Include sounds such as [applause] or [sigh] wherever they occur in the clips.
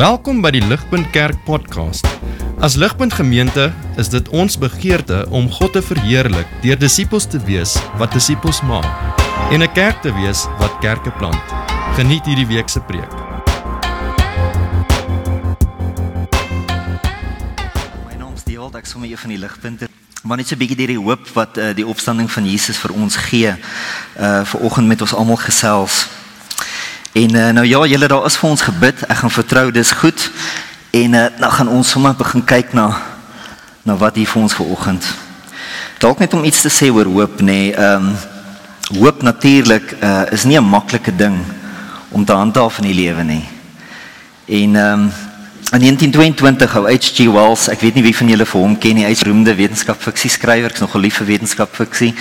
Welkom by die Ligpunt Kerk podcast. As Ligpunt Gemeente is dit ons begeerte om God te verheerlik deur disippels te wees wat disippels maak en 'n kerk te wees wat kerke plant. Geniet hierdie week se preek. My naam is Dewald, ek sommer een van die ligpunte. Maar net so 'n bietjie deur die hoop wat uh, die opstanding van Jesus vir ons gee. Uh vir oggend met ons almal gesels. En uh, nou ja, julle daar is vir ons gebid. Ek gaan vertrou dis goed. En uh, nou gaan ons sommer begin kyk na na wat hier vir ons vanoggend. Dalk net om iets te sê oor hoop nê. Nee, ehm um, hoop natuurlik uh, is nie 'n maklike ding om te handhaaf in die lewe nie. En ehm um, in 1922 hou H.G. Wells, ek weet nie wie van julle vir hom ken nie, hy's 'n beroemde wetenskapfiksie skrywer, ek's nog 'n lief vir wetenskapfiksie.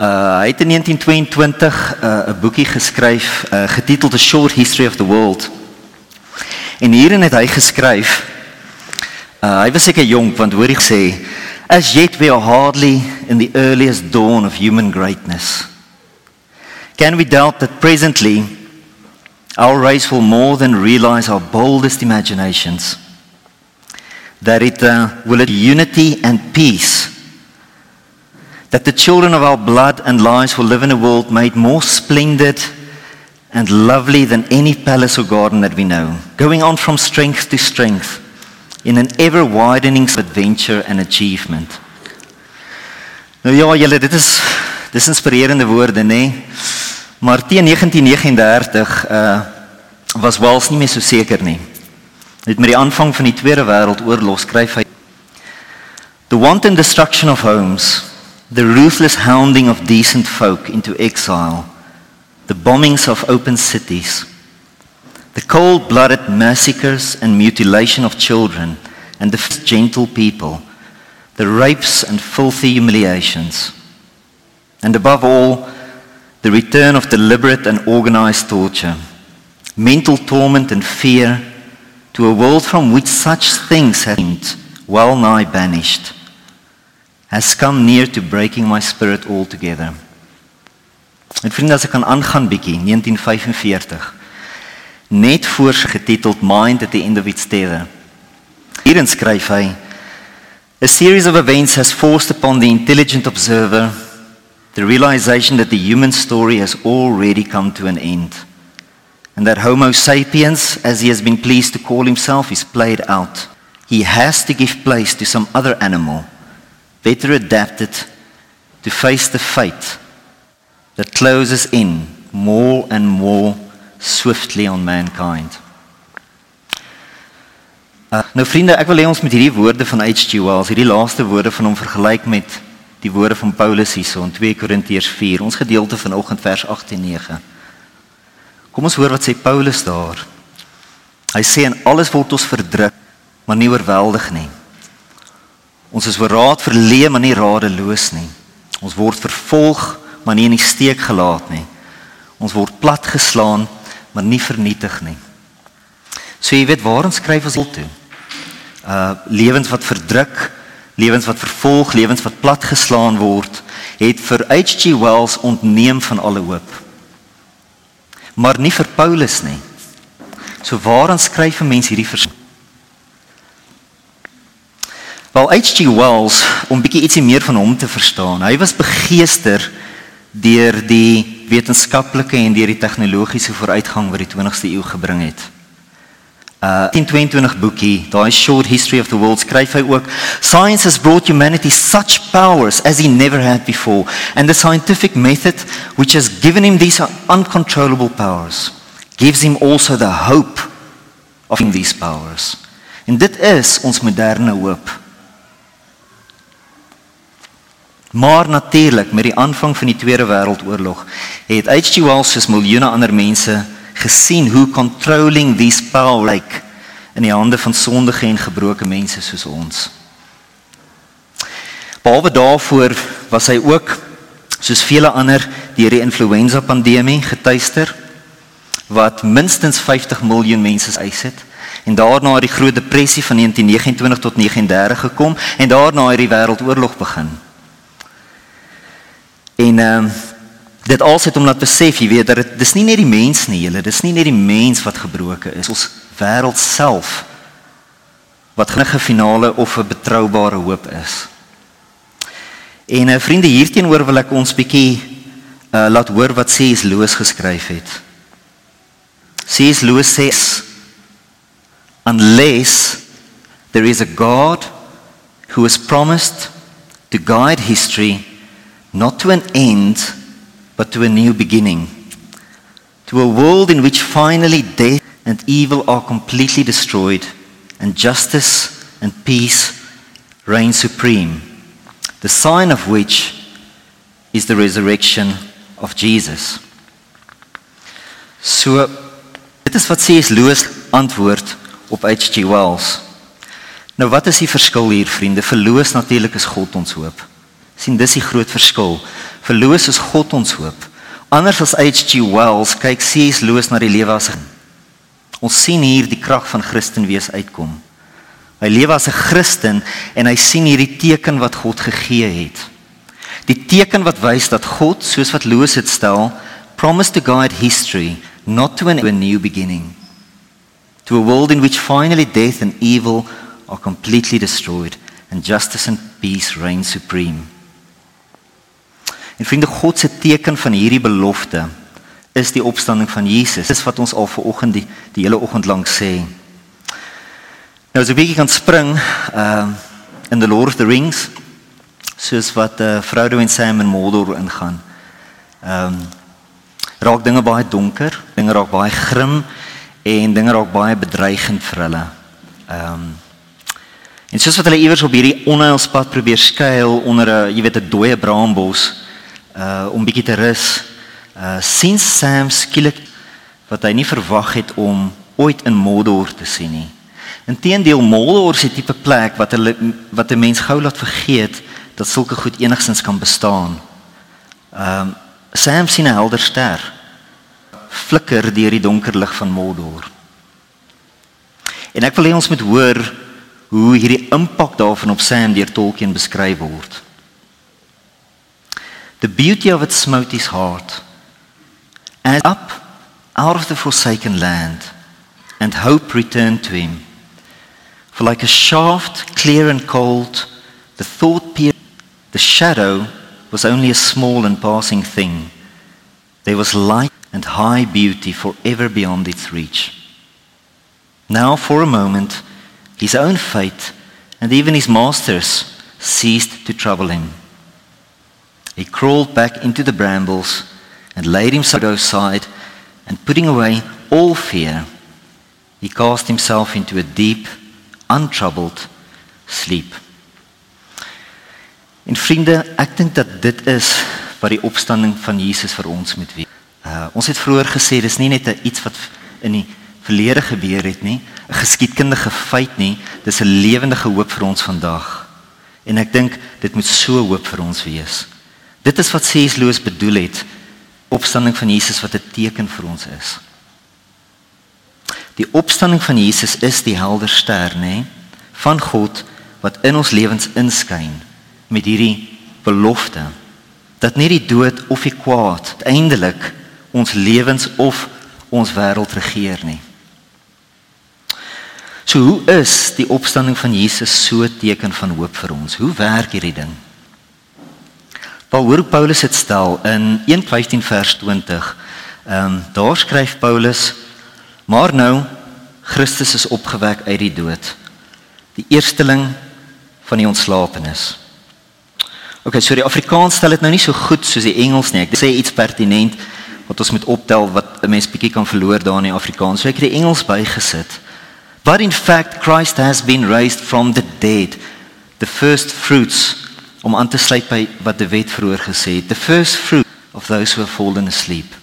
Uh hy het in 1922 'n uh, boekie geskryf uh, getiteld A Short History of the World. En hierin het hy geskryf uh hy was seker jonk want hoor hy sê as yet we are hardly in the earliest dawn of human greatness. Can we doubt that presently our race will more than realize our boldest imaginations? That it uh, will it unity and peace that the children of our blood and lives will live in a world made more splendid and lovely than any palace or garden that we know, going on from strength to strength in an ever widening adventure and achievement. Nou ja, julle, dit is dis inspirerende woorde, nê? Nee? Maar teen 1939 uh was Wells nie meer so seker nie. Net met die aanvang van die Tweede Wêreldoorlog skryf hy The wanton destruction of homes the ruthless hounding of decent folk into exile, the bombings of open cities, the cold blooded massacres and mutilation of children and the gentle people, the rapes and filthy humiliations, and above all, the return of deliberate and organized torture, mental torment and fear to a world from which such things had seemed well nigh banished has come near to breaking my spirit altogether. En vriende, as ek kan aangaan bietjie 1945. Net voor getiteld Mind at the End of Its Tether. Hierin skryf hy A series of events has forced upon the intelligent observer the realization that the human story has already come to an end. And that Homo sapiens, as he has been pleased to call himself, is played out. He has to give place to some other animal better adapted to face the fate that closes in more and more swiftly on mankind. Uh, nou vriende, ek wil hê ons met hierdie woorde van H.G. Wells, hierdie laaste woorde van hom vergelyk met die woorde van Paulus hierso in 2 Korintiërs 4, ons gedeelte vanoggend vers 8 en 9. Kom ons hoor wat sê Paulus daar. Hy sê en alles word ons verdruk, maar nie oorweldig nie. Ons is verraad verleë maar nie radeloos nie. Ons word vervolg maar nie in die steek gelaat nie. Ons word platgeslaan maar nie vernietig nie. So jy weet waar ons skryf ons toe. Uh lewens wat verdruk, lewens wat vervolg, lewens wat platgeslaan word, het vir H.G. Wells ontneem van alle hoop. Maar nie vir Paulus nie. So waar ons skryf 'n mens hierdie vers Wel H.G. Wells om bietjie ietsie meer van hom te verstaan. Hy was begeester deur die wetenskaplike en deur die tegnologiese vooruitgang wat die 20ste eeu gebring het. Uh in 22 boekie, daai short history of the world skryf hy ook science has brought humanity such powers as he never had before and the scientific method which has given him these uncontrollable powers gives him also the hope of these powers. En dit is ons moderne hoop. Maar natuurlik met die aanvang van die Tweede Wêreldoorlog het H.G. Wells soos miljoene ander mense gesien hoe controlling these power like in die hande van sondige en gebroke mense soos ons. Behalwe daarvoor was hy ook soos vele ander deur die influenza pandemie getuister wat minstens 50 miljoen mense eis het en daarna het die groot depressie van 1929 tot 1939 gekom en daarna het die wêreldoorlog begin. En ehm um, dit alsit om laat besef jy weet dat dit dis nie net die mens nie, julle, dis nie net die mens wat gebroken is. Ons wêreld self wat 'n finale of 'n betroubare hoop is. En uh, vriende hierteenoor wil ek ons bietjie uh, laat hoor wat C.S. Lewis geskryf het. C.S. Lewis sê unless there is a God who has promised to guide history not to an end but to a new beginning to a world in which finally death and evil are completely destroyed and justice and peace reign supreme the sign of which is the resurrection of Jesus so dit is wat C.S. Lewis antwoord op H.G. Wells Nou wat is die verskil hier vriende? Verloos natuurlik is God ons hoop. Sien dis die groot verskil. Verloos is God ons hoop. Anders as H.G. Wells kyk C.S. Lewis na die lewe as 'n Ons sien hier die krag van Christen wees uitkom. Hy lewe as 'n Christen en hy sien hierdie teken wat God gegee het. Die teken wat wys dat God, soos wat Lewis dit stel, promised to guide history not to a new beginning to a world in which finally death and evil are completely destroyed and justice and peace reign supreme. En vriende, God se teken van hierdie belofte is die opstanding van Jesus. Dis wat ons al ver oggend die, die hele oggend lank sê. Nou as 'n bietjie kan spring, ehm uh, in the Lord of the Rings, soos wat eh uh, Frodo en Sam in Mordor ingaan. Ehm um, raak dinge baie donker, dinge raak baie grim en dinge raak baie bedreigend vir hulle. Ehm um, En soos wat hulle iewers op hierdie onheilspad probeer skuil onder 'n, jy weet, 'n dooie braambos, uh om bietjie te rus, uh sien Sam skielik wat hy nie verwag het om ooit in Mordor te sien nie. Inteendeel Mordor is 'n tipe plek wat hulle wat 'n mens gou laat vergeet dat sulke goed enigsins kan bestaan. Um Sam sien 'n helder ster flikker deur die donker lig van Mordor. En ek wil hê ons moet hoor hoe hierdie impak daarvan op Sam deur Tolkien beskryf word. The beauty of it smote his heart and up out of the forsaken land and hope returned to him. For like a shaft clear and cold the thought pierced the shadow was only a small and passing thing. There was light and high beauty forever beyond its reach. Now for a moment his own fate, and even his masters ceased to trouble him. He crawled back into the brambles and laid himself aside, and putting away all fear, he cast himself into a deep, untroubled sleep. En vriende, ek dink dat dit is wat die opstanding van Jesus vir ons moet wees. Uh, ons het vroeër gesê dis nie net iets wat in die verlede gebeur het nie, 'n geskiedkundige feit nie, dis 'n lewendige hoop vir ons vandag. En ek dink dit moet so hoop vir ons wees. Dit is wat. Lewis bedoel het opstanding van Jesus wat 'n teken vir ons is. Die opstanding van Jesus is die helder ster, nê, van God wat in ons lewens inskyn met hierdie belofte dat nie die dood of die kwaad uiteindelik ons lewens of ons wêreld regeer nie. So hoe is die opstanding van Jesus so teken van hoop vir ons? Hoe werk hierdie ding? Paul hoor Paulus dit stel in 1:15 vers 20. Ehm um, daar skryf Paulus: "Maar nou Christus is opgewek uit die dood, die eersteling van die ontslapenis." OK, so die Afrikaans stel dit nou nie so goed soos die Engels nie. Ek sê iets pertinent wat ons moet optel wat 'n mens bietjie kan verloor daar in die Afrikaans. So ek het die Engels bygesit. But in fact, Christ has been raised from the dead, the first fruits, om aan te sluit by wat die wet vroeër gesê het, the first fruit of those who have fallen asleep.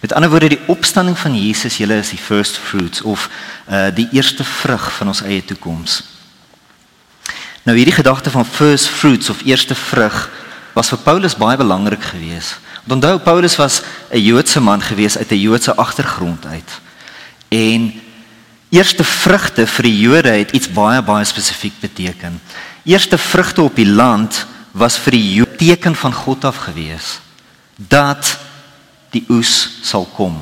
Met ander woorde, die opstanding van Jesus, julle is die first fruits of uh die eerste vrug van ons eie toekoms. Nou hierdie gedagte van first fruits of eerste vrug was vir Paulus baie belangrik geweest. Onthou Paulus was 'n Joodse man geweest uit 'n Joodse agtergrond uit. En eerste vrugte vir die Jode het iets baie baie spesifiek beteken. Eerste vrugte op die land was vir die Jode teken van God af gewees dat die oes sal kom.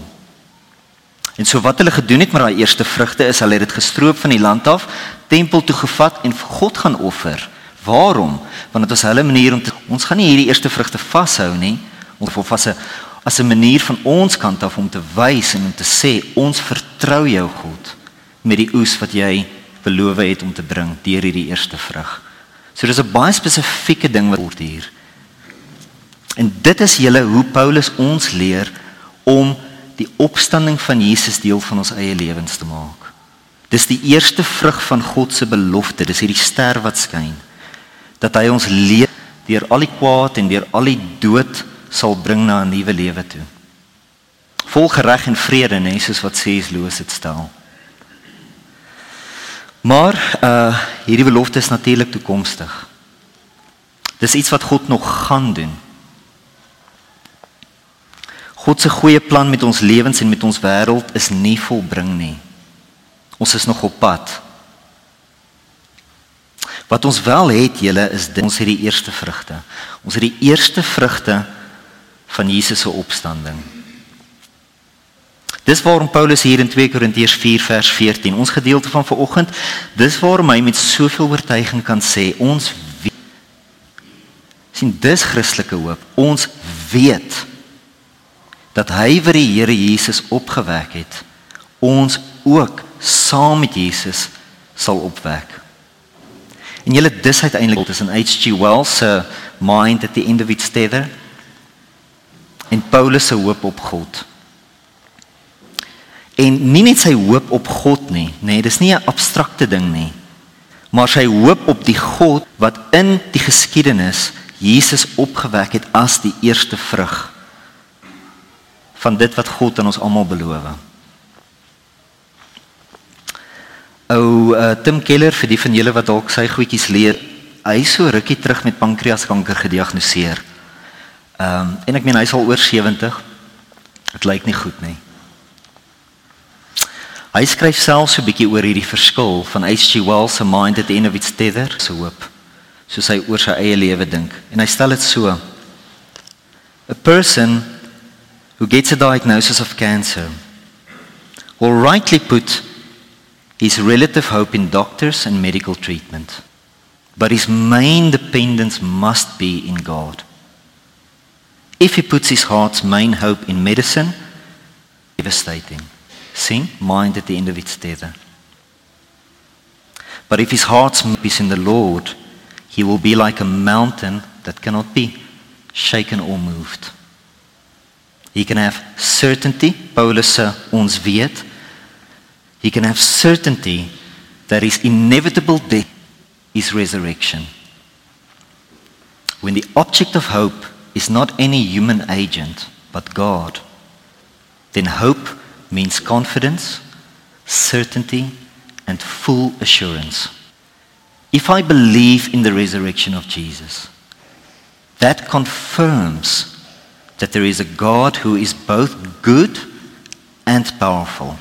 En so wat hulle gedoen het met daai eerste vrugte is hulle het dit gestroop van die land af, tempel toe gevat en vir God gaan offer. Waarom? Want dit was hulle manier om te, ons gaan nie hierdie eerste vrugte vashou nie, of of as 'n as 'n manier van ons kant af om te wys en om te sê ons vertrou jou God met die oes wat jy beloof het om te bring deur hierdie eerste vrug. So dis 'n baie spesifieke ding wat word hier. En dit is julle hoe Paulus ons leer om die opstanding van Jesus deel van ons eie lewens te maak. Dis die eerste vrug van God se belofte, dis hierdie ster wat skyn dat hy ons leer deur al die kwaad en deur al die dood sal bring na 'n nuwe lewe toe. Vol gereg en vrede, nee, soos wat sê is Loos dit stel. Maar uh hierdie belofte is natuurlik toekomstig. Dis iets wat God nog gaan doen. God se goeie plan met ons lewens en met ons wêreld is nie volbring nie. Ons is nog op pad. Wat ons wel het, julle, is dit, ons het die eerste vrugte. Ons het die eerste vrugte van Jesus se opstanding. Dis waarom Paulus hier in 2 Korintiërs 4 vers 14, ons gedeelte van vanoggend, dis waarom hy met soveel oortuiging kan sê, ons weet, sien dis Christelike hoop. Ons weet dat hy wat die Here Jesus opgewek het, ons ook saam met Jesus sal opwek. En julle dis uiteindelik tussen H.G. Wells se mind at the end of its tether en Paulus se hoop op God. En nie net sy hoop op God nie, nê, nee, dis nie 'n abstrakte ding nie. Maar sy hoop op die God wat in die geskiedenis Jesus opgewek het as die eerste vrug van dit wat God aan ons almal beloof. Ou uh, Tim Keller vir die van julle wat dalk sy goedjies leer, hy is so rukkie terug met pankreaskanker gediagnoseer. Ehm um, en ek meen hy is al oor 70. Dit lyk nie goed nie. Hy skryf self so 'n bietjie oor hierdie verskil van H.G. Wells se mind at the end of its tether, so hoop, soos hy oor sy eie lewe dink. En hy stel dit so: A person who gets a diagnosis of cancer will rightly put his relative hope in doctors and medical treatment. But his main dependence must be in God. If he puts his heart's main hope in medicine, devastating. Sing, mind at the end of its tether. But if his heart is in the Lord, he will be like a mountain that cannot be shaken or moved. He can have certainty, Paulus sê ons weet. He can have certainty that his inevitable death is resurrection. When the object of hope is not any human agent but God, then hope means confidence, certainty, and full assurance. If I believe in the resurrection of Jesus, that confirms that there is a God who is both good and powerful,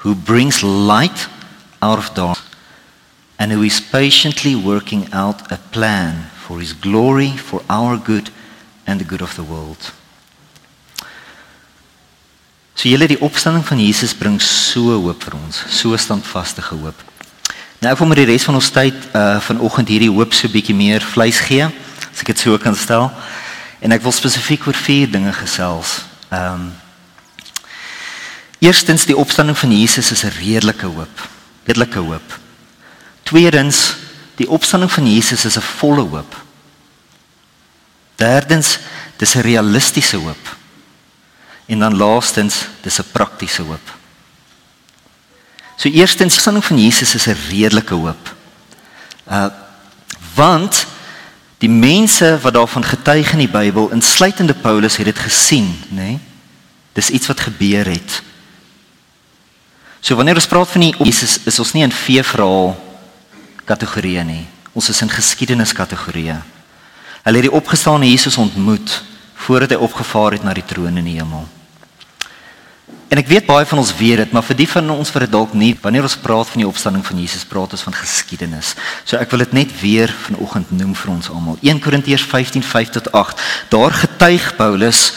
who brings light out of darkness, and who is patiently working out a plan for his glory, for our good, and the good of the world. So julle die opstanding van Jesus bring so hoop vir ons, so standvaste hoop. Nou vir my die res van ons tyd uh vanoggend hierdie hoop so bietjie meer vleis gee, as ek dit so kan stel. En ek wil spesifiek oor vier dinge gesels. Ehm um, Eerstens die opstanding van Jesus is 'n redelike hoop. Redelike hoop. Tweedens die opstanding van Jesus is 'n volle hoop. Derdens dis 'n realistiese hoop. En dan laastens dis 'n praktiese hoop. So eerstens die opstanding van Jesus is 'n redelike hoop. Uh want Die mense wat daarvan getuig in die Bybel, insluitende Paulus, het dit gesien, nê? Nee? Dis iets wat gebeur het. So wanneer ons praat van die Jesus, is ons nie in veeverhaal kategorieë nie. Ons is in geskiedenis kategorieë. Hulle het die opgestaane Jesus ontmoet voordat hy opgevaar het na die troon in die hemel. En ek weet baie van ons weet dit, maar vir die van ons wat dit dalk nie, wanneer ons praat van die opstanding van Jesus, praat ons van geskiedenis. So ek wil dit net weer vanoggend noem vir ons almal. 1 Korintiërs 15:5 tot 8. Daar getuig Paulus,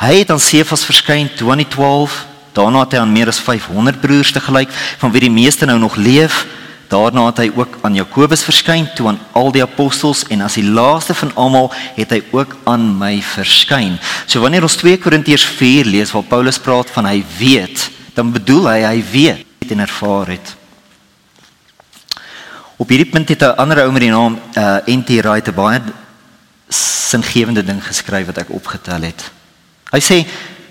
hy het aan Sefas verskyn toe aan die 12 Daarna het hy aan meer as 500 broers te gelyk, van wie die meeste nou nog leef. Daarna het hy ook aan Jakobus verskyn, toe aan al die apostels en as die laaste van almal het hy ook aan my verskyn. So wanneer ons 2 Korintiërs 4 lees waar Paulus praat van hy weet, dan bedoel hy hy weet en ervaar het. Op hierdie punt het 'n ander ou met die naam uh NT Wright 'n baie singewende ding geskryf wat ek opgetel het. Hy sê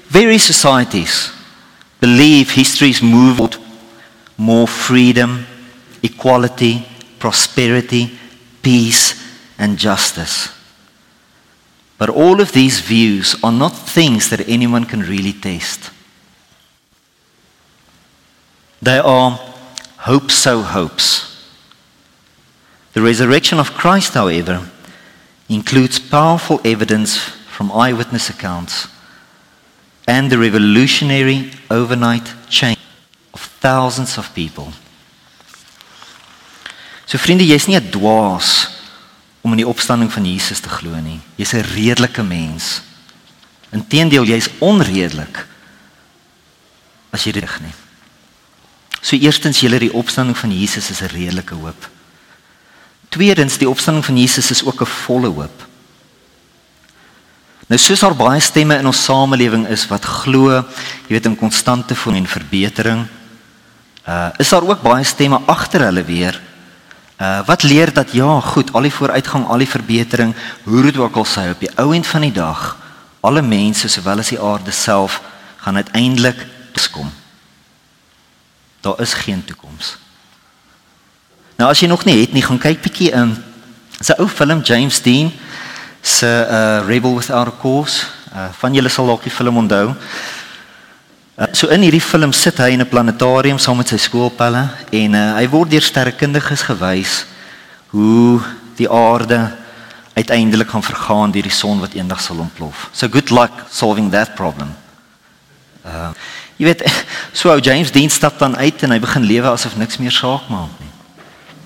various societies believe history's moved more freedom, equality, prosperity, peace and justice. But all of these views are not things that anyone can really taste. They are hope so hopes. The resurrection of Christ, however, includes powerful evidence from eyewitness accounts and the revolutionary overnight change of thousands of people. So vriende, jy's nie 'n dwaas om in die opstanding van Jesus te glo nie. Jy's 'n redelike mens. Inteendeel, jy's onredelik as jy dit nie. So eerstens, julle die opstanding van Jesus is 'n redelike hoop. Tweedens, die opstanding van Jesus is ook 'n volle hoop. Nou soos daar baie stemme in ons samelewing is wat glo, jy weet in konstante voeding en verbetering, uh is daar ook baie stemme agter hulle weer uh wat leer dat ja, goed, al die vooruitgang, al die verbetering, hoe dit ook al sy op die ou end van die dag, alle mense sowel as die aarde self gaan uiteindelik kom. Daar is geen toekoms. Nou as jy nog nie het nie, gaan kyk bietjie in. Dis 'n ou film James Dean se uh Rebel Without a Cause. Uh van julle sal dalk die film onthou. Uh, so in hierdie film sit hy in 'n planetarium saam met sy skoolpelle en uh, hy word deur sterrekundiges gewys hoe die aarde uiteindelik gaan vergaan deur die son wat eendag sal ontplof. So good luck solving that problem. Uh jy weet [laughs] so ou James Dean stap dan uit en hy begin lewe asof niks meer saak maak nie.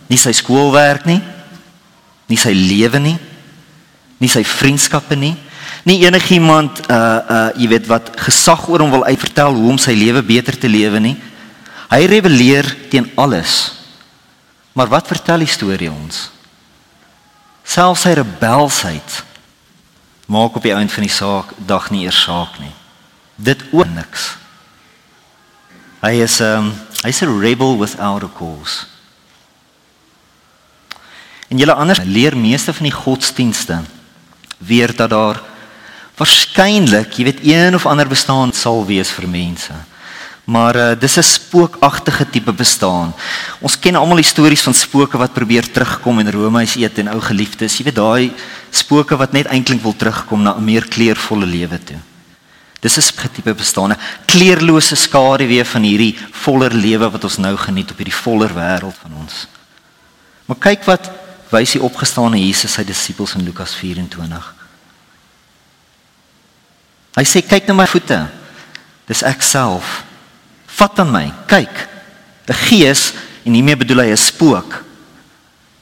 Nie sy skoolwerk nie, nie sy lewe nie, nie sy vriendskappe nie, nie enigiemand uh uh jy weet wat gesag oor hom wil uitvertel hoe om sy lewe beter te lewe nie. Hy rebelleer teen alles. Maar wat vertel die storie ons? Selfs sy rebelsheid maak op die einde van die saak dag nie eers saak nie. Dit ook niks. Hy is 'n um, hy's 'n rebel without a cause. En julle anders leer meeste van die godsdienste weer dat daar waarskynlik, jy weet, een of ander bestaan sal wees vir mense. Maar uh, dis 'n spookagtige tipe bestaan. Ons ken almal die stories van spooke wat probeer terugkom en roomys eet en ou geliefdes. Jy weet daai spooke wat net eintlik wil terugkom na 'n meer kleurvolle lewe toe. Dis 'n tipe bestaan, 'n kleurlose skaduwee van hierdie voller lewe wat ons nou geniet op hierdie voller wêreld van ons. Maar kyk wat wys die opgestane Jesus sy disippels in Lukas 24. Hy sê kyk na my voete. Dis ek self. Vat aan my. Kyk. 'n Gees en hiermee bedoel hy 'n spook.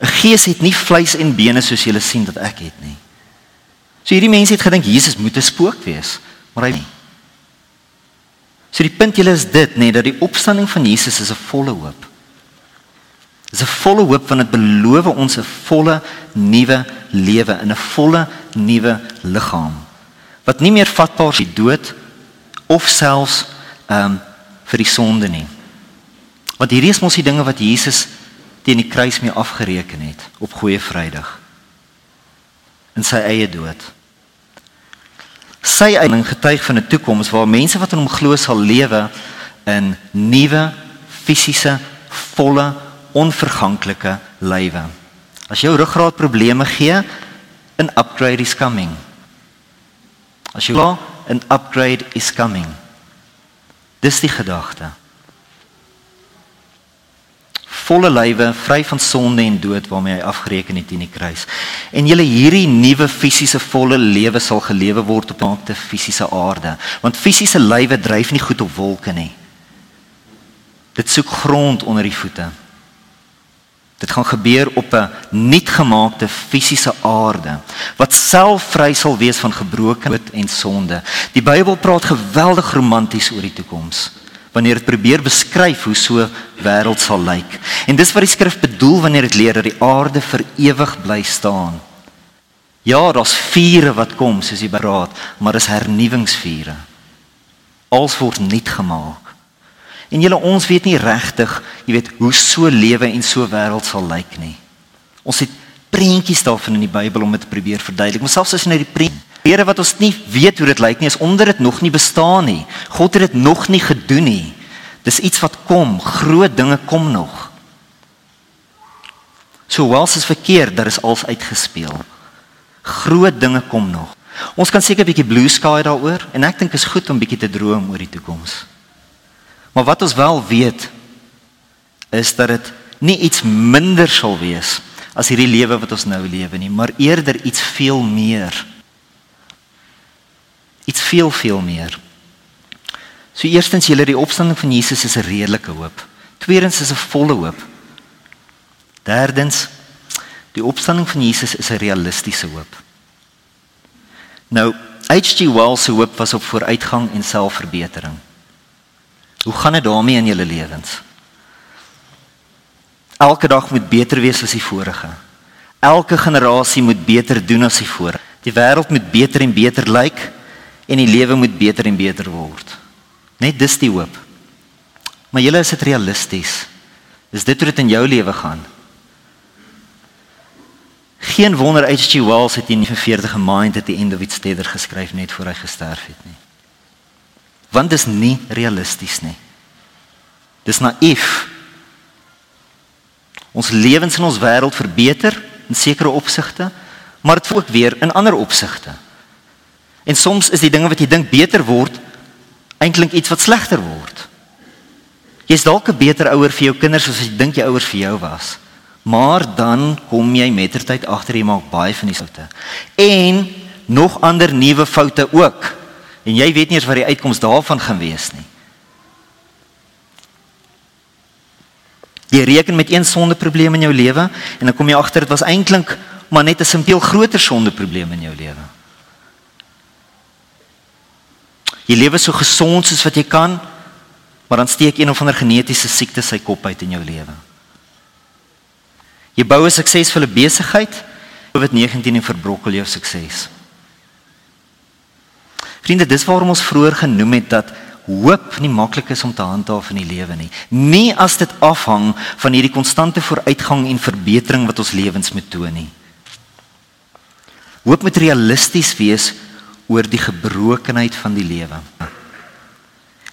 'n Gees het nie vleis en bene soos julle sien dat ek het nie. So hierdie mense het gedink Jesus moet 'n spook wees, maar hy nie. So die punt julle is dit nê nee, dat die opstanding van Jesus is 'n volle hoop. Dis 'n volle hoop want dit beloof ons 'n volle nuwe lewe in 'n volle nuwe liggaam wat nie meer vatbaar is vir dood of selfs ehm um, vir die sonde nie. Want hierdie is mos die dinge wat Jesus teen die kruis mee afgereken het op Goeie Vrydag in sy eie dood. Sy eie getuig van 'n toekoms waar mense wat in hom glo sal lewe in nuwe fisiese volle onverganklike lywe. As jou ruggraat probleme gee, 'n upgrade is coming. As jy glo, 'n upgrade is coming. Dis die gedagte. Volle lywe, vry van sonde en dood waarmee hy afgereken het in die kruis. En julle hierdie nuwe fisiese volle lewe sal gelewe word op 'n fisiese aarde, want fisiese lywe dryf nie goed op wolke nie. Dit soek grond onder die voete. Dit gaan gebeur op 'n nuutgemaakte fisiese aarde wat self vry sal wees van gebrokenheid en sonde. Die Bybel praat geweldig romanties oor die toekoms. wanneer dit probeer beskryf hoe so wêreld sal lyk. En dis wat die skrif bedoel wanneer dit leer dat die aarde vir ewig bly staan. Ja, daar's vure wat kom soos die beraad, maar dis hernuwingsvure. Alles word nuut gemaak. En julle ons weet nie regtig, jy weet, hoe so lewe en so wêreld sal lyk nie. Ons het prentjies daarvan in die Bybel om dit te probeer verduidelik. Maar selfs as jy na die prent Here wat ons nie weet hoe dit lyk nie, is onder dit nog nie bestaan nie. God het dit nog nie gedoen nie. Dis iets wat kom, groot dinge kom nog. So wels is verkeerd, daar is als uitgespeel. Groot dinge kom nog. Ons kan seker 'n bietjie blue sky daaroor en ek dink is goed om bietjie te droom oor die toekoms. Maar wat ons wel weet is dat dit nie iets minder sal wees as hierdie lewe wat ons nou lewe nie, maar eerder iets veel meer iets veel veel meer. So eerstens julle die opstanding van Jesus is 'n redelike hoop. Tweedens is 'n volle hoop. Derdens die opstanding van Jesus is 'n realistiese hoop. Nou H.G. Wells se hoop was op vooruitgang en selfverbetering. Hoe gaan dit daarmee in julle lewens? Elke dag moet beter wees as die vorige. Elke generasie moet beter doen as die vorige. Die wêreld moet beter en beter lyk. En die lewe moet beter en beter word. Net dis die hoop. Maar julle is dit realisties. Is dit hoe dit in jou lewe gaan? Geen wonder H.G. Wells het in 45 gemind at the end of its tether geskryf net voor hy gesterf het nie. Want dit is nie realisties nie. Dis naïef. Ons lewens in ons wêreld verbeter in sekere opsigte, maar dit ook weer in ander opsigte. En soms is die dinge wat jy dink beter word eintlik iets wat slegter word. Jy's dalk 'n beter ouer vir jou kinders as jy dink jou ouers vir jou was. Maar dan kom jy mettertyd agter jy maak baie van die foute. En nog ander nuwe foute ook. En jy weet nie eens wat die uitkoms daarvan gaan wees nie. Jy reken met een sondeprobleem in jou lewe en dan kom jy agter dit was eintlik maar net 'n simpel groter sondeprobleem in jou lewe. Jy lewe so gesond soos wat jy kan, maar dan steek een of ander genetiese siekte sy kop uit in jou lewe. Jy bou 'n suksesvolle besigheid, COVID-19 verbrokkel jou sukses. Vriende, dis waarom ons vroeër genoem het dat hoop nie maklik is om te handhaaf in die lewe nie. Nie as dit afhang van hierdie konstante vooruitgang en verbetering wat ons lewens moet toon nie. Hoop moet realisties wees oor die gebrokenheid van die lewe.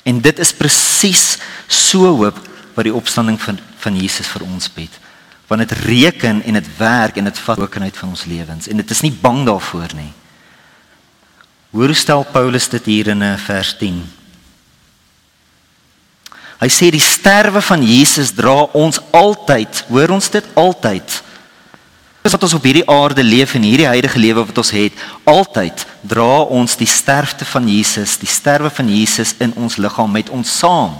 En dit is presies so hoop wat die opstanding van van Jesus vir ons bied. Want dit reken en dit werk en dit vat gebrokenheid van ons lewens en dit is nie bang daarvoor nie. Hoe stel Paulus dit hier in eh, vers 10? Hy sê die sterwe van Jesus dra ons altyd, hoor ons dit altyd wat ons op hierdie aarde leef en hierdie huidige lewe wat ons het, altyd dra ons die sterfte van Jesus, die sterwe van Jesus in ons liggaam met ons saam.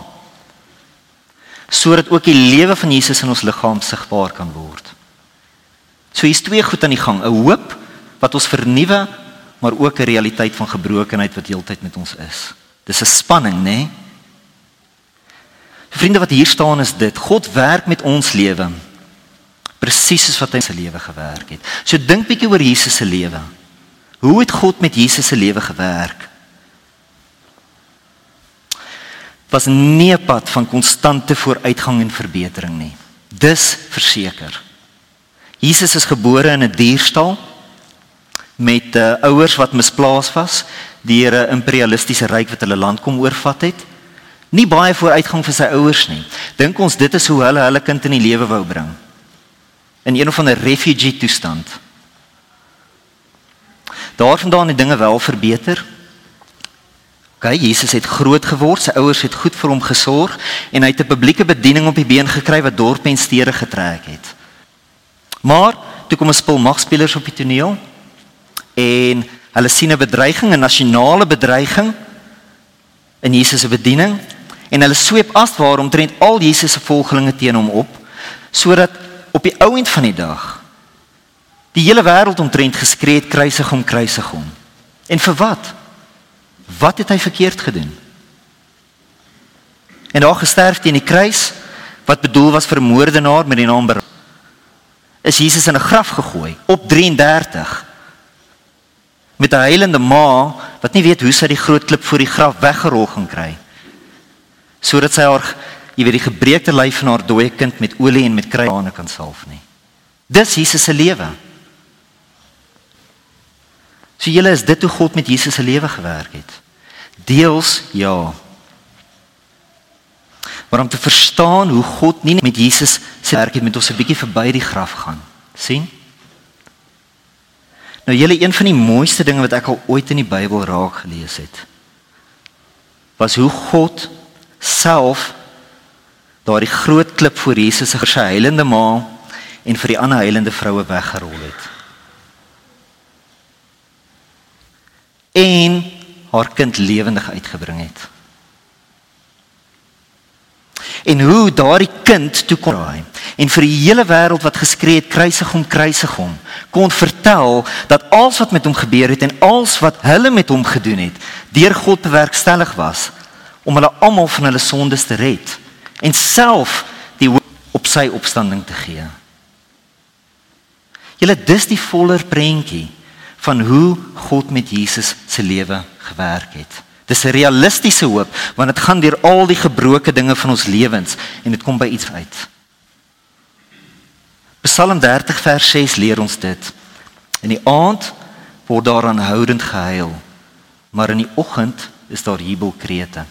Sodat ook die lewe van Jesus in ons liggaam sigbaar kan word. So hier's twee goed aan die gang, 'n hoop wat ons vernuwe, maar ook 'n realiteit van gebrokenheid wat heeltyd met ons is. Dis 'n spanning, nê? Nee? Vriende wat hier staan is dit, God werk met ons lewe presies soos wat hy se lewe gewerk het. So dink bietjie oor Jesus se lewe. Hoe het God met Jesus se lewe gewerk? Was nie 'n pad van konstante vooruitgang en verbetering nie. Dis verseker. Jesus is gebore in 'n dierstal met uh, ouers wat misplaas was deur 'n imperialistiese ryk wat hulle land kom oorvat het. Nie baie vooruitgang vir sy ouers nie. Dink ons dit is hoe hulle hulle kind in die lewe wou bring in een of ander refugee toestand. Daarvandaan het dinge wel verbeter. OK, Jesus het groot geword, sy ouers het goed vir hom gesorg en hy het 'n publieke bediening op die been gekry wat dorpe en stede getrek het. Maar toe kom 'n spul magspelers op die toneel en hulle sien 'n bedreiging, 'n nasionale bedreiging in Jesus se bediening en hulle sweep as waarom trend al Jesus se volgelinge teen hom op sodat op die ou end van die dag die hele wêreld omtrent geskree het kruisig hom kruisig hom. En vir wat? Wat het hy verkeerd gedoen? En daar gesterf teen die kruis wat bedoel was vir moordenaar met die naam Bar is Jesus in 'n graf gegooi op 33 met 'n heilende ma wat nie weet hoe sy die groot klip voor die graf weggerol gaan kry. Sodat sy haar jy weet die gebreekte lyf van haar dooie kind met olie en met kruiane kan salf nie. Dis Jesus se lewe. So julle is dit hoe God met Jesus se lewe gewerk het? Deels ja. Maar om te verstaan hoe God nie met Jesus se werk het met ons 'n bietjie verby die graf gaan. sien? Nou julle een van die mooiste dinge wat ek al ooit in die Bybel raak gelees het, was hoe God self daardie groot klip voor Jesus se geheilende ma en vir die ander heilende vroue weggerol het. En haar kind lewendig uitgebring het en hoe daardie kind toe kon raai en vir die hele wêreld wat geskree het kruisig hom kruisig hom kon vertel dat alles wat met hom gebeur het en alles wat hulle met hom gedoen het deur God bewerkstellig was om hulle almal van hulle sondes te red en self die op sy opstanding te gee. Julle dis die voller prentjie van hoe God met Jesus se lewe gewerk het. Dis 'n realistiese hoop want dit gaan deur al die gebroke dinge van ons lewens en dit kom by iets uit. Psalm 30 vers 6 leer ons dit. In die aand word daar aanhoudend gehuil, maar in die oggend is daar jubelkrete.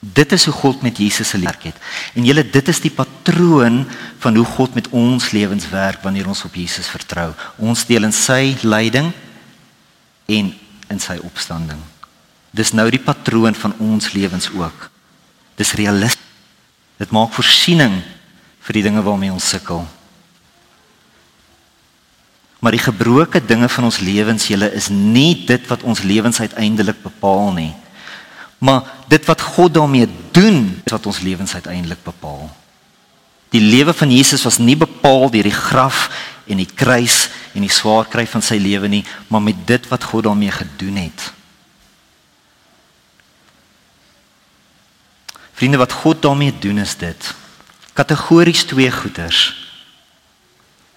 Dit is hoe God met Jesus se werk het. En julle dit is die patroon van hoe God met ons lewens werk wanneer ons op Jesus vertrou. Ons deel in sy lyding en in sy opstanding. Dis nou die patroon van ons lewens ook. Dis realisties. Dit maak voorsiening vir die dinge waarmee ons sukkel. Maar die gebroke dinge van ons lewens, julle is nie dit wat ons lewens uiteindelik bepaal nie. Maar dit wat God daarmee doen, is wat ons lewens uiteindelik bepaal. Die lewe van Jesus was nie bepaal deur die graf en die kruis en die swaar kry van sy lewe nie, maar met dit wat God daarmee gedoen het. Vriende, wat God daarmee doen is dit. Kategories twee goeters.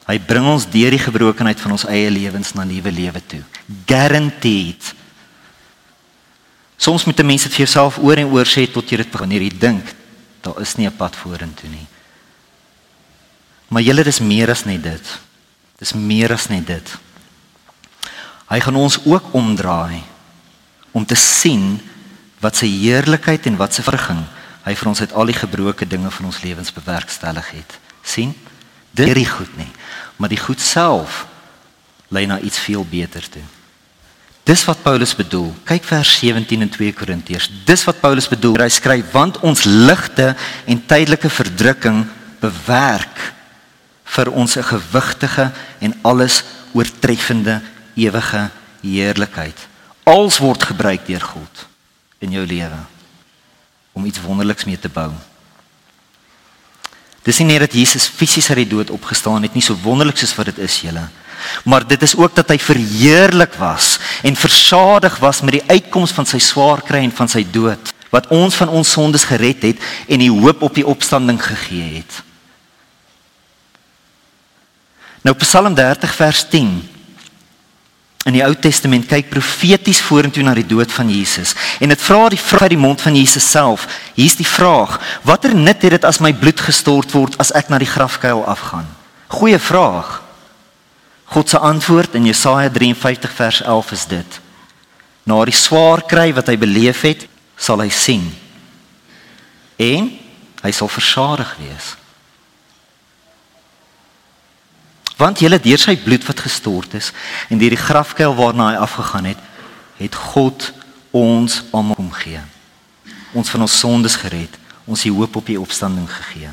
Hy bring ons deur die gebrokenheid van ons eie lewens na nuwe lewe toe. Guaranteed. Soms moet 'n mens dit vir jouself oor en oor sê tot jy dit wanneer jy dink daar is nie 'n pad vorentoe nie. Maar julle dis meer as net dit. Dis meer as net dit. Hy gaan ons ook omdraai om te sien wat sy heerlikheid en wat sy verging hy vir ons uit al die gebroke dinge van ons lewens bewerkstellig het. sien? Dit is nie goed nie, maar die goed self lei na iets veel beter toe. Dis wat Paulus bedoel. Kyk vers 17 in 2 Korintiërs. Dis wat Paulus bedoel. Hy skryf want ons ligte en tydelike verdrukking bewerk vir ons 'n gewigtige en alles oortreffende ewige heerlikheid. Als word gebruik deur God in jou lewe om iets wonderliks mee te bou. Dis nie net dat Jesus fisies uit die dood opgestaan het nie, so wonderlik soos wat dit is, julle. Maar dit is ook dat hy verheerlik was en versadig was met die uitkoms van sy swaar kry en van sy dood wat ons van ons sondes gered het en die hoop op die opstanding gegee het. Nou Psalm 30 vers 10. In die Ou Testament kyk profeties vorentoe na die dood van Jesus en dit vra die vraag uit die mond van Jesus self. Hier's die vraag: Watter nut het dit as my bloed gestort word as ek na die grafkuil afgaan? Goeie vraag. God se antwoord in Jesaja 53 vers 11 is dit: Na die swaar kry wat hy beleef het, sal hy sien. En hy sal versadig wees. Want julle deur sy bloed wat gestort is en deur die grafkuil waarna hy afgegaan het, het God ons almal omgee. Ons van ons sondes gered, ons die hoop op die opstanding gegee.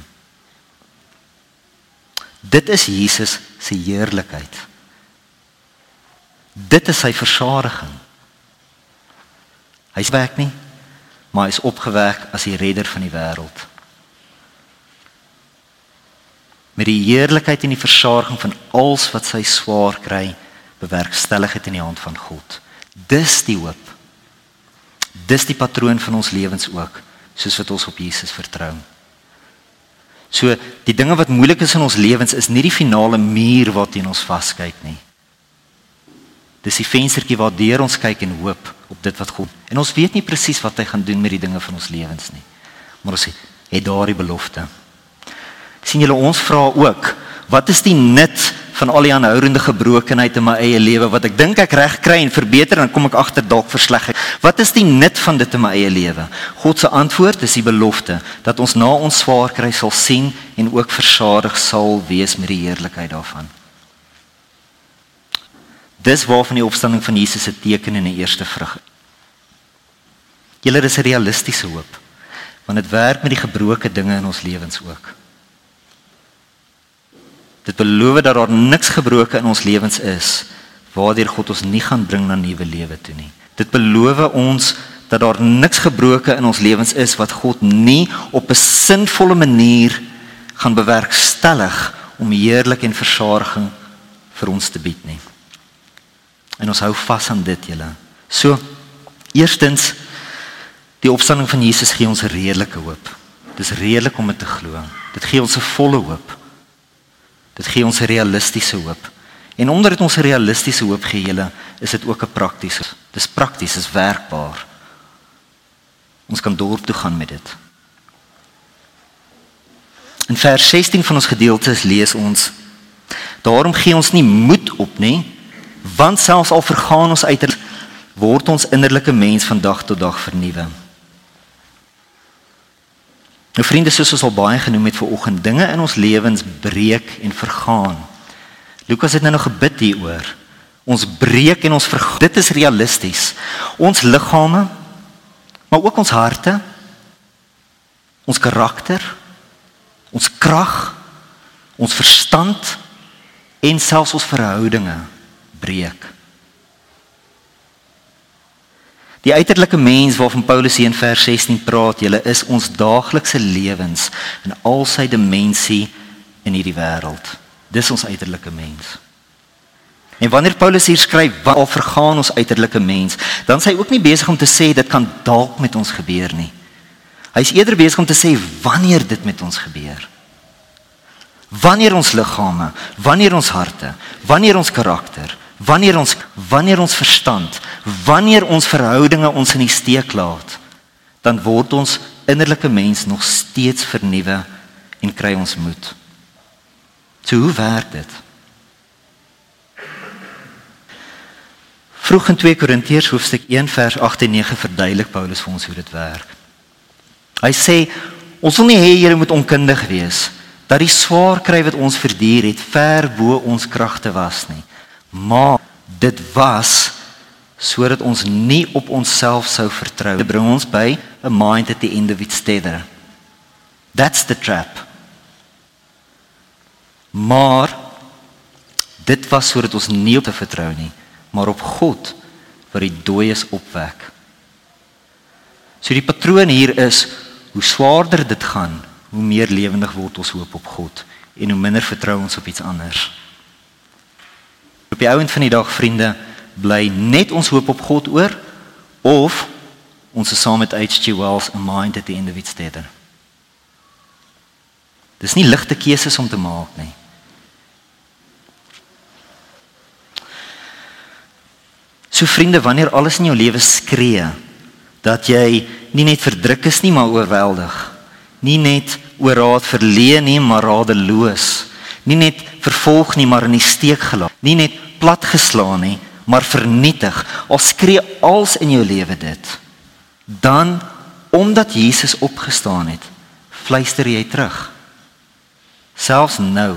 Dit is Jesus se heerlikheid. Dit is sy versadiging. Hy's werk nie, maar hy's opgewek as die redder van die wêreld met die heerlikheid en die versorging van alles wat sy swaar kry bewerkstellig het in die hand van God. Dis die hoop. Dis die patroon van ons lewens ook soos wat ons op Jesus vertrou. So die dinge wat moeilik is in ons lewens is nie die finale muur waarteen ons vaskyk nie. Dis die venstertjie waardeur ons kyk en hoop op dit wat God. En ons weet nie presies wat hy gaan doen met die dinge van ons lewens nie. Maar ons het daardie belofte. Sien julle ons vra ook, wat is die nut van al die aanhoudende gebrokenheid in my eie lewe wat ek dink ek reg kry en verbeter en dan kom ek agter dalk versleg. Wat is die nut van dit in my eie lewe? God se antwoord is die belofte dat ons na ons swaar kry sal sien en ook versadig sal wees met die heerlikheid daarvan. Dis waarvan die opstanding van Jesus se teken en 'n eerste vrug. Julle is 'n realistiese hoop want dit werk met die gebroke dinge in ons lewens ook. Dit beloof dat daar niks gebroke in ons lewens is waardeur God ons nie gaan bring na nuwe lewe toe nie. Dit beloof ons dat daar niks gebroke in ons lewens is wat God nie op 'n sinvolle manier gaan bewerkstellig om heerlik en versadiging vir ons te bied nie. En ons hou vas aan dit julle. So eerstens die opstanding van Jesus gee ons 'n redelike hoop. Dis redelik om dit te glo. Dit gee ons 'n volle hoop. Dit gee ons 'n realistiese hoop. En omdat dit ons 'n realistiese hoop gee julle, is dit ook 'n praktiese. Dis prakties, is werkbaar. Ons kan dorp toe gaan met dit. In vers 16 van ons gedeelte lees ons: Daarom gee ons nie moed op nie, want selfs al vergaan ons uiterlik word ons innerlike mens van dag tot dag vernuwe. Nou vriende, soos ons al baie genoem het vir oggend, dinge in ons lewens breek en vergaan. Lukas het nou nog gebid hieroor. Ons breek en ons vergaan. Dit is realisties. Ons liggame, maar ook ons harte, ons karakter, ons krag, ons verstand en selfs ons verhoudinge breek. Die uiterlike mens waarvan Paulus hier in vers 16 praat, julle is ons daaglikse lewens in al sy dimensie in hierdie wêreld. Dis ons uiterlike mens. En wanneer Paulus hier skryf, wat al vergaan ons uiterlike mens, dan sê hy ook nie besig om te sê dit kan dalk met ons gebeur nie. Hy's eerder besig om te sê wanneer dit met ons gebeur. Wanneer ons liggame, wanneer ons harte, wanneer ons karakter, wanneer ons wanneer ons verstand, wanneer ons verhoudinge ons in die steek laat, dan word ons innerlike mens nog steeds vernuwe en kry ons moed. So hoe werk dit? Vroeg in 2 Korintiërs hoofstuk 1 vers 8 en 9 verduidelik Paulus vir ons hoe dit werk. Hy sê ons wil nie hê julle moet onkundig wees dat die swaar kry wat ons verduur het ver bo ons kragte was nie maar dit was sodat ons nie op onsself sou vertrou. Dit bring ons by a mind at the end of its tether. That's the trap. Maar dit was sodat ons nie op te vertrou nie, maar op God wat die dooies opwek. So die patroon hier is hoe swaarder dit gaan, hoe meer lewendig word ons hoop op God en hoe minder vertrou ons op iets anders. Op die ouend van die dag vriende, bly net ons hoop op God oor of ons is saam met H.G. Wells a mind at the end of its tether. Dis nie ligte keuses om te maak nie. So vriende, wanneer alles in jou lewe skree dat jy nie net verdruk is nie, maar oorweldig. Nie net oor raad verleen nie, maar radeloos. Nie net vervolg nie, maar in die steek gelaat. Nie net platgeslaan nie, maar vernietig. Al skree als in jou lewe dit. Dan omdat Jesus opgestaan het, fluister jy terug. Selfs nou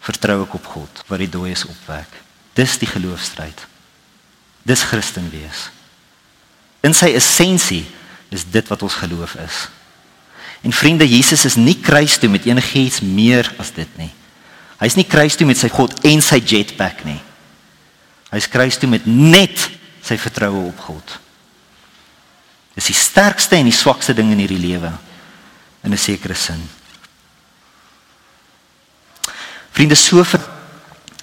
vertrou ek op God wat die dooies opwek. Dis die geloofstryd. Dis Christen wees. In sy essensie is dit wat ons geloof is. En vriende, Jesus is nie kruis toe met enigiets meer as dit nie. Hy's nie kruis toe met sy God en sy jetpack nie. Hy's kruis toe met net sy vertroue op God. Dis die sterkste en die swakste ding in hierdie lewe in 'n sekere sin. Vriende, so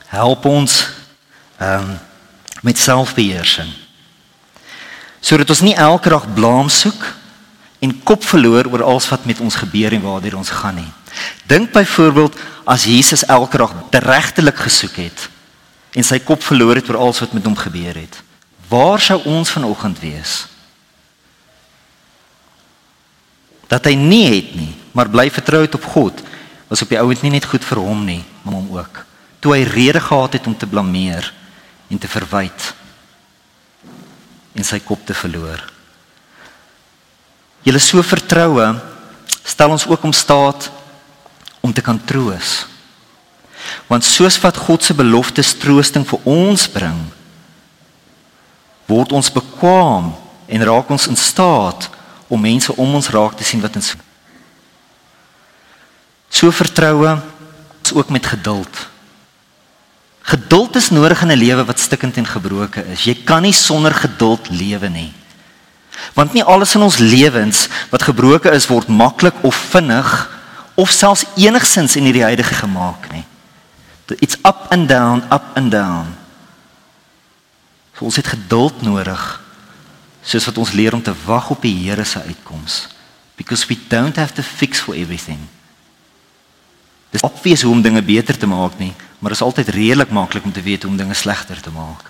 help ons ehm um, met selfbeheersing. Sodat ons nie elke dag blaam soek en kop verloor oor alles wat met ons gebeur en waartoe ons gaan nie. Dink byvoorbeeld as Jesus elke dag regtelik gesoek het en sy kop verloor het oor alles wat met hom gebeur het. Waar sou ons vanoggend wees? Dat hy nie het nie, maar bly vertrou het op God, was op die ouend nie net goed vir hom nie, maar hom ook. Toe hy rede gehad het om te blameer en te verwyd en sy kop te verloor. Julle so vertroue stel ons ook om staat om te kan troos. Want soos wat God se beloftes troosting vir ons bring, word ons bekwam en raak ons in staat om mense om ons raak te sien wat ons so vertroue is ook met geduld. Geduld is nodig in 'n lewe wat stikkend en gebroken is. Jy kan nie sonder geduld lewe nie. Want nie alles in ons lewens wat gebroken is word maklik of vinnig of selfs enigsins in hierdie huidige gemaak nie. It's up and down, up and down. So ons het geduld nodig soos wat ons leer om te wag op die Here se uitkoms because we don't have to fix for everything. Dis obvious hoe om dinge beter te maak nie, maar dit is altyd redelik maklik om te weet hoe om dinge slegter te maak.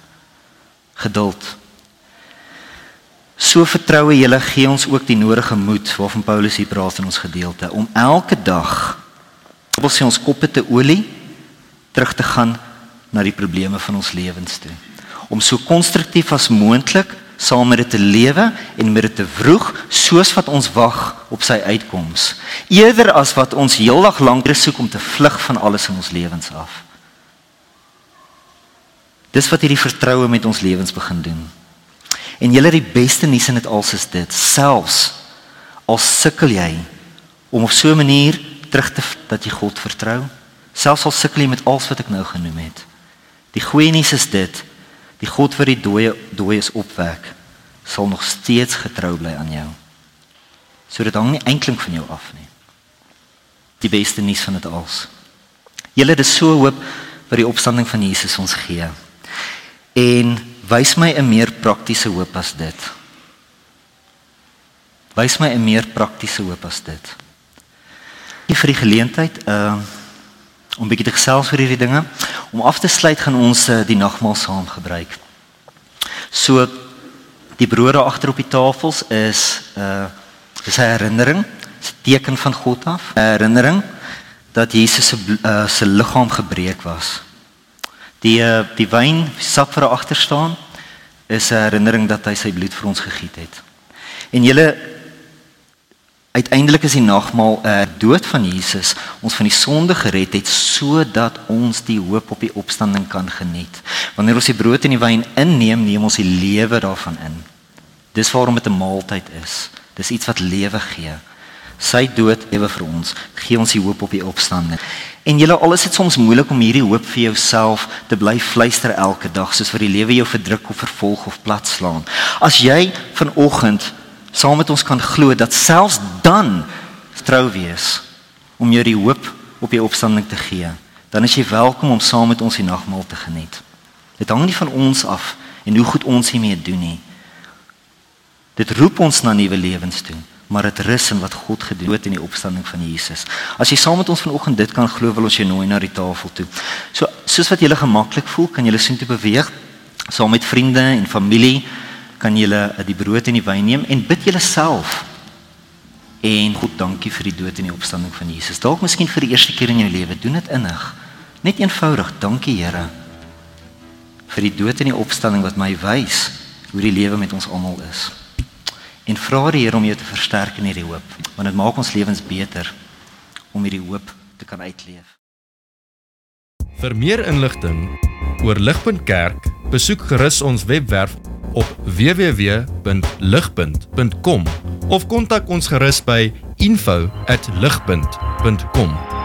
Geduld. So vertroue julle gee ons ook die nodige moed waarvan Paulus hier praat in ons gedeelte om elke dag wil sê ons koppe te olie terug te gaan na die probleme van ons lewens toe. Om so konstruktief as moontlik saam met dit te lewe en met dit te vroeg soos wat ons wag op sy uitkoms. Eerder as wat ons heeldag lank soek om te vlug van alles in ons lewens af. Dis wat hierdie vertroue met ons lewens begin doen en julle die beste nuus in dit als is dit selfs al sukkel jy om op so 'n manier terug te dat jy God vertrou selfs al sukkel jy met alles wat ek nou genoem het die goeie nuus is dit Die God wat die dooie dooies opwek, sal nog steeds getrou bly aan jou. So dit hang nie eintlik van jou af nie. Die beste nuus van dit alles. Julle het so hoop vir die opstanding van Jesus ons gee. En wys my 'n meer praktiese hoop as dit. Wys my 'n meer praktiese hoop as dit. Hier vir die geleentheid, uh om bietjie te gesels oor hierdie dinge. Om af te sluit gaan ons uh, die nagmaal saam gebruik. So die brode agter op die tafels is uh, is 'n herinnering, 'n teken van God af. 'n Herinnering dat Jesus se uh, se liggaam gebreek was. Die uh, die wyn sap vir agter staan is 'n herinnering dat hy sy bloed vir ons gegiet het. En julle Uiteindelik is die nagmaal 'n uh, dood van Jesus ons van die sonde gered het sodat ons die hoop op die opstanding kan geniet. Wanneer ons die brood en die wyn inneem, neem ons die lewe daarvan in. Dis waarom dit 'n maaltyd is. Dis iets wat lewe gee. Sy dood ewe vir ons gee ons die hoop op die opstanding. En julle al is dit soms moeilik om hierdie hoop vir jouself te bly fluister elke dag soos vir die lewe jou verdruk of vervolg of platslaan. As jy vanoggend saam met ons kan glo dat selfs dan trou wees om jou die hoop op die opstanding te gee, dan is jy welkom om saam met ons die nagmaal te geniet. Dit hang nie van ons af en hoe goed ons hiermee doen nie. Dit roep ons na nuwe lewens toe, maar dit rus in wat God gedoen het in die opstanding van Jesus. As jy saam met ons vanoggend dit kan glo, wil ons jou nooi na die tafel toe. So soos wat jy gemaklik voel, kan jy soontoe beweeg saam met vriende en familie kan julle eh, die brood en die wyn neem en bid julle self. En God, dankie vir die dood en die opstanding van Jesus. Dalk miskien vir die eerste keer in jou lewe, doen dit innig. Net eenvoudig, dankie Here vir die dood en die opstanding wat my wys hoe die lewe met ons almal is. En vra die Here om jou te versterk in hierdie hoop, want dit maak ons lewens beter om hierdie hoop te kan uitleef. Vir meer inligting oor Ligpunt Kerk, besoek gerus ons webwerf op www.ligpunt.com of kontak ons gerus by info@ligpunt.com